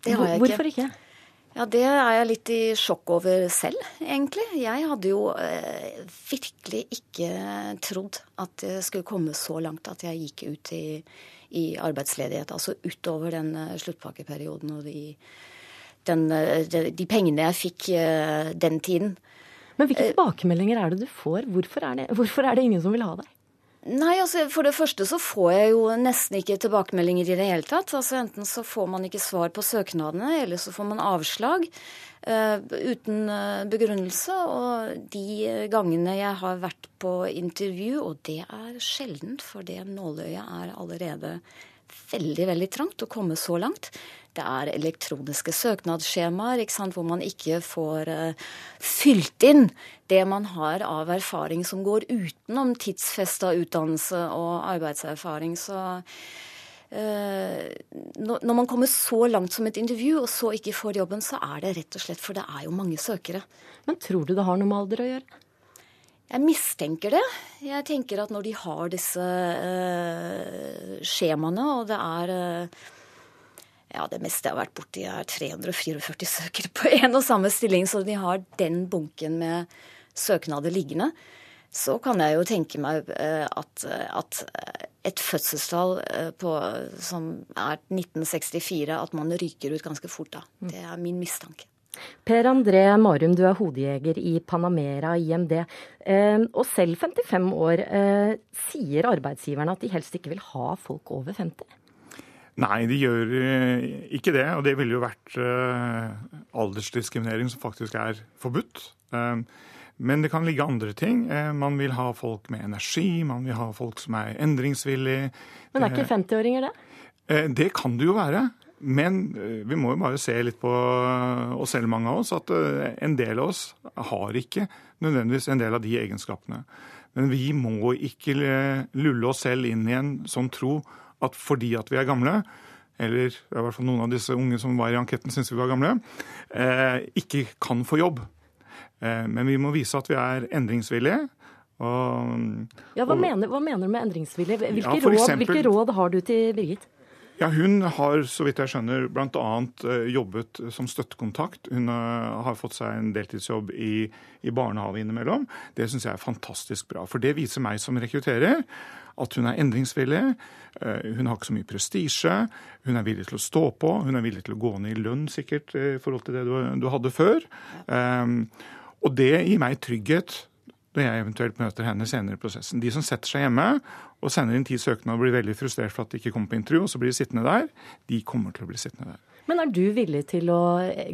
det har jeg ikke. Hvorfor ikke? Ja, det er jeg litt i sjokk over selv, egentlig. Jeg hadde jo eh, virkelig ikke trodd at det skulle komme så langt at jeg gikk ut i, i arbeidsledighet. Altså utover den uh, sluttpakkeperioden og de, den, uh, de, de, pengene jeg fikk eh, den tiden. Men hvilke tilbakemeldinger er det du får? Hvorfor er det, hvorfor er det ingen som vil ha deg? Nei, altså For det første så får jeg jo nesten ikke tilbakemeldinger i det hele tatt. Altså Enten så får man ikke svar på søknadene, eller så får man avslag uh, uten uh, begrunnelse. Og de gangene jeg har vært på intervju, og det er sjeldent, for det nåløyet er allerede veldig, veldig trangt å komme så langt. Det er elektroniske søknadsskjemaer hvor man ikke får uh, fylt inn det man har av erfaring som går utenom tidsfesta utdannelse og arbeidserfaring. Så uh, når man kommer så langt som et intervju, og så ikke får jobben, så er det rett og slett for det er jo mange søkere. Men tror du det har noe med alder å gjøre? Jeg mistenker det. Jeg tenker at når de har disse eh, skjemaene, og det er eh, ja, det meste jeg har vært borti, er 344 søkere på én og samme stilling, så de har den bunken med søknader liggende. Så kan jeg jo tenke meg eh, at, at et fødselstall eh, på, som er 1964, at man ryker ut ganske fort da. Mm. Det er min mistanke. Per André Marum, du er hodejeger i Panamera IMD. Eh, og selv 55 år sier arbeidsgiverne at de helst ikke vil ha folk over 50? Nei, de gjør ikke det. Og det ville jo vært aldersdiskriminering som faktisk er forbudt. Men det kan ligge andre ting. Eh, man vil ha folk med energi, man vil ha folk som er endringsvillige. Men er ikke 50-åringer det? Eh, det kan det jo være. Men eh, vi må jo bare se litt på oss selv, mange av oss, at en del av oss har ikke nødvendigvis en del av de egenskapene. Men vi må ikke lulle oss selv inn i en sånn tro at fordi at vi er gamle, eller i hvert fall noen av disse unge som var i anketten syntes vi var gamle, ikke kan få jobb. Eh, men vi må vise at vi er endringsvillige. Og, ja, hva, og, mener, hva, mener, du med endringsvillig? Hvilke, ja, råd, hvilke råd har du til Birgit? Ja, Hun har så vidt jeg skjønner, bl.a. Eh, jobbet som støttekontakt. Hun eh, har fått seg en deltidsjobb i, i barnehage innimellom. Det syns jeg er fantastisk bra. For det viser meg som rekrutterer at hun er endringsvillig. Hun har ikke så mye prestisje. Hun er villig til å stå på. Hun er villig til å gå ned i lønn, sikkert, i forhold til det du, du hadde før. Um, og det gir meg trygghet når jeg eventuelt møter henne senere i prosessen. De som setter seg hjemme og sender inn ti søknader og blir veldig frustrert for at de ikke kommer på intervju, og så blir de sittende der, de kommer til å bli sittende der. Men er du villig til å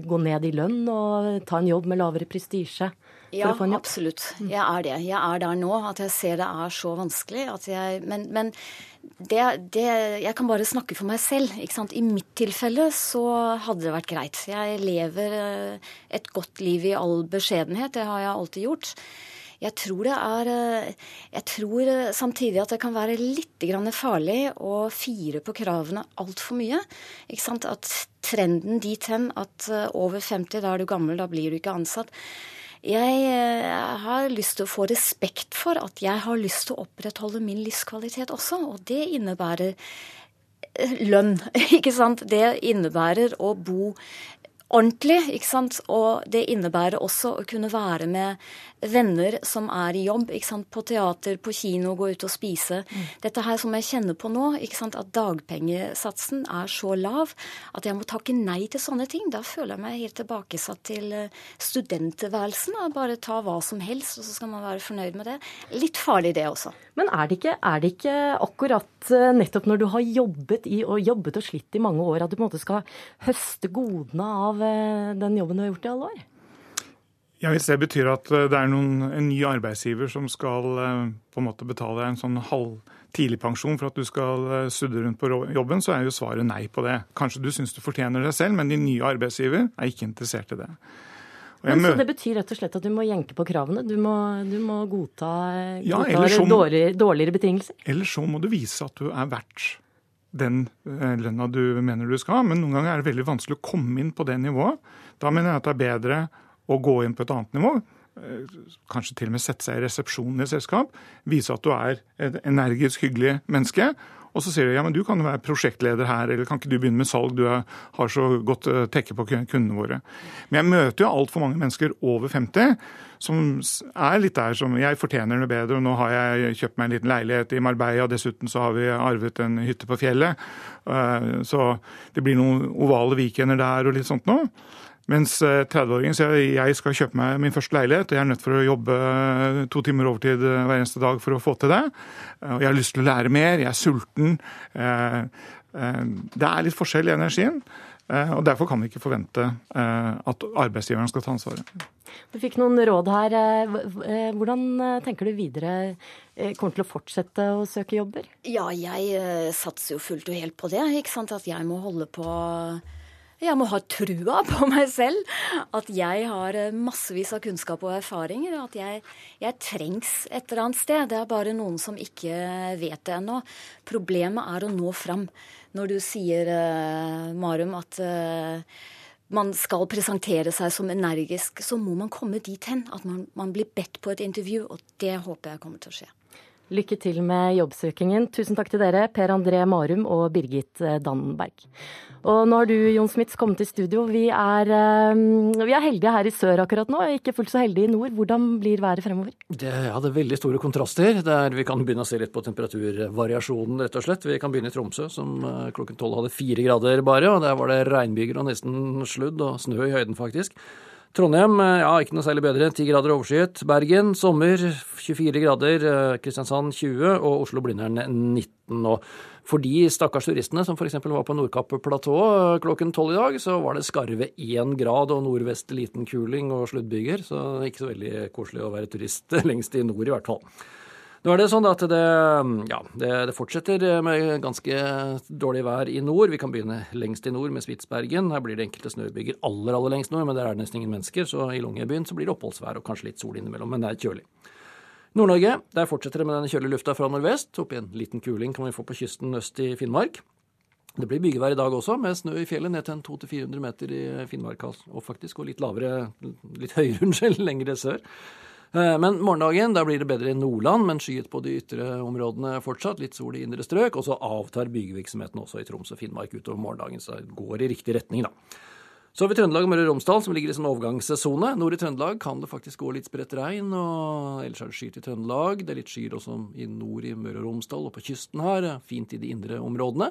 gå ned i lønn og ta en jobb med lavere prestisje? Ja, absolutt. Jeg er det. Jeg er der nå at jeg ser det er så vanskelig. Jeg, men, men det, det, jeg kan bare snakke for meg selv. I mitt tilfelle så hadde det vært greit. Jeg lever eh, et godt liv i all beskjedenhet. Det har jeg alltid gjort. Jeg tror det er eh, Jeg tror samtidig at det kan være litt farlig å fire på kravene altfor mye. Ikke sant? At trenden dit hen at eh, over 50, da er du gammel, da blir du ikke ansatt. Jeg eh, har lyst til å få respekt for at jeg har lyst til å opprettholde min livskvalitet også, og det innebærer eh, lønn, *laughs* ikke sant. Det innebærer å bo ordentlig, ikke sant. Og det innebærer også å kunne være med venner som er i jobb, ikke sant? på teater, på kino, gå ut og spise. Mm. Dette her som jeg kjenner på nå, ikke sant? at dagpengesatsen er så lav at jeg må takke nei til sånne ting. Da føler jeg meg helt tilbakesatt til eh, studenttilværelsen. Bare ta hva som helst, og så skal man være fornøyd med det. Litt farlig det også. Men er det ikke, er det ikke akkurat eh, nettopp når du har jobbet, i, og jobbet og slitt i mange år, at du på en måte skal høste godene av den jobben du har gjort i alle år? Ja, Hvis det betyr at eh, det er noen, en ny arbeidsgiver som skal eh, på en måte betale en sånn halv tidligpensjon for at du skal eh, sudde rundt på jobben, så er jo svaret nei på det. Kanskje du syns du fortjener det selv, men din nye arbeidsgiver er ikke interessert i det. Men Så det betyr rett og slett at du må jenke på kravene? Du må, du må godta, ja, godta dårligere, dårligere betingelser? Eller så må du vise at du er verdt den lønna du mener du skal ha. Men noen ganger er det veldig vanskelig å komme inn på det nivået. Da mener jeg at det er bedre å gå inn på et annet nivå. Eh, kanskje til og med sette seg i resepsjonen i selskap. Vise at du er et energisk, hyggelig menneske. Og så sier de ja, men du kan jo være prosjektleder her, eller kan ikke du begynne med salg, du har så godt eh, tekke på kundene våre. Men jeg møter jo altfor mange mennesker over 50 som er litt der som jeg fortjener det bedre, og nå har jeg kjøpt meg en liten leilighet i Marbella, og dessuten så har vi arvet en hytte på fjellet. Eh, så det blir noen ovale weekender der og litt sånt nå. Mens 30-åringen eh, sier jeg skal kjøpe meg min første leilighet, og jeg er nødt for å jobbe eh, to timer overtid eh, hver eneste dag for å få til det. Jeg har lyst til å lære mer, jeg er sulten. Det er litt forskjell i energien. Og Derfor kan vi ikke forvente at arbeidsgiveren skal ta ansvaret. Du fikk noen råd her. Hvordan tenker du videre? Kommer til å fortsette å søke jobber? Ja, jeg satser jo fullt og helt på det. ikke sant? At jeg må holde på jeg må ha trua på meg selv. At jeg har eh, massevis av kunnskap og erfaringer. At jeg, jeg, trengs et eller annet sted. Det er bare noen som ikke vet det ennå. Problemet er å nå fram. Når du sier, uh, Marum, at uh, man skal presentere seg som energisk, så må man komme dit hen at man, man blir bedt på et intervju. Og det håper jeg kommer til å skje. Lykke til med jobbsøkingen. Tusen takk til dere, Per André Marum og Birgit eh, Dannenberg. Og nå har du, Jon Smits, kommet i studio. Vi er, eh, vi er, heldige her i sør akkurat nå, ikke fullt så heldige i nord. Hvordan blir været fremover? Det er veldig store kontraster. Der vi kan begynne å se litt på temperaturvariasjonen, rett og slett. Vi kan begynne i Tromsø, som eh, klokken tolv hadde fire grader bare. Og der var det regnbyger og nesten sludd, og snø i høyden, faktisk. Trondheim eh, ja, ikke noe særlig bedre. 10 grader overskyet. Bergen sommer 24 grader. Eh, Kristiansand 20 og Oslo-Blindern 19. nå. for de stakkars turistene som f.eks. var på Nordkapp-platået eh, klokken tolv i dag, så var det skarve én grad og nordvest liten kuling og sluddbyger. Så ikke så veldig koselig å være turist *laughs* lengst i nord, i hvert fall. Nå er det sånn at det, ja, det, det, fortsetter med ganske dårlig vær i nord. Vi kan begynne lengst i nord med Spitsbergen. Her blir det enkelte snøbyger aller aller lengst nord, men der er det nesten ingen mennesker. Så i Longyearbyen blir det oppholdsvær og kanskje litt sol innimellom, men det er kjølig. Nord-Norge, der fortsetter det med den kjølige lufta fra nordvest. Opp i en liten kuling kan vi få på kysten øst i Finnmark. Det blir bygevær i dag også, med snø i fjellet ned til en 200-400 meter i Finnmark. Altså. Og faktisk, og litt lavere, litt høyere, *laughs* unnskyld, lengre sør. Eh, men morgendagen da blir det bedre i Nordland, men skyet på de ytre områdene fortsatt. Litt sol i indre strøk. Og så avtar byggevirksomheten også i Troms og Finnmark utover morgendagen, så det går i riktig retning, da. Så har vi Trøndelag og Møre og Romsdal, som ligger i sånn overgangssone. Nord i Trøndelag kan det faktisk gå litt spredt regn, og ellers er det skyet i Trøndelag. Det er litt skyer også i nord i Møre og Romsdal og på kysten her. Fint i de indre områdene.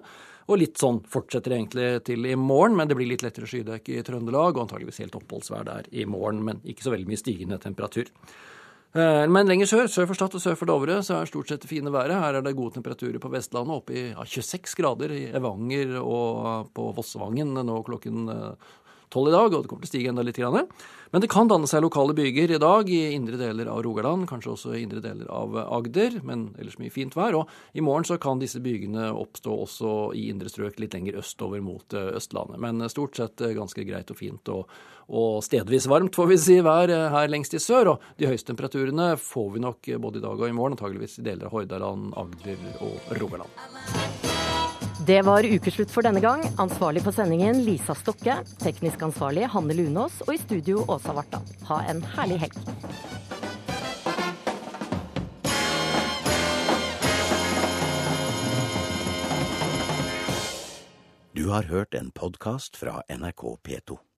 Og litt sånn fortsetter egentlig til i morgen, men det blir litt lettere skydekke i Trøndelag, og antageligvis helt oppholdsvær der i morgen, men ikke så veldig mye stigende temperatur. Eh, men lenger sør, sør for Stad og sør for Dovre, så er stort sett det fine været. Her er det gode temperaturer på Vestlandet, oppe i ja, 26 grader i Evanger og på Vossevangen nå klokken eh, tolv i dag, og det kommer til å stige enda litt. Grann. Men det kan danne seg lokale byger i dag i indre deler av Rogaland, kanskje også i indre deler av Agder, men ellers mye fint vær. Og i morgen så kan disse bygene oppstå også i indre strøk litt lenger østover mot eh, Østlandet. Men stort sett ganske greit og fint og, og stedvis varmt, får vi si, vær her lengst i sør. Og de høyeste temperaturene får vi nok både i dag og i morgen, antageligvis i deler av Hordaland, Agder og Rogaland. Det var ukeslutt for denne gang. Ansvarlig for sendingen Lisa Stokke. Teknisk ansvarlig Hanne Lunås. Og i studio Åsa Vartdal. Ha en herlig helg. Du har hørt en podkast fra NRK P2.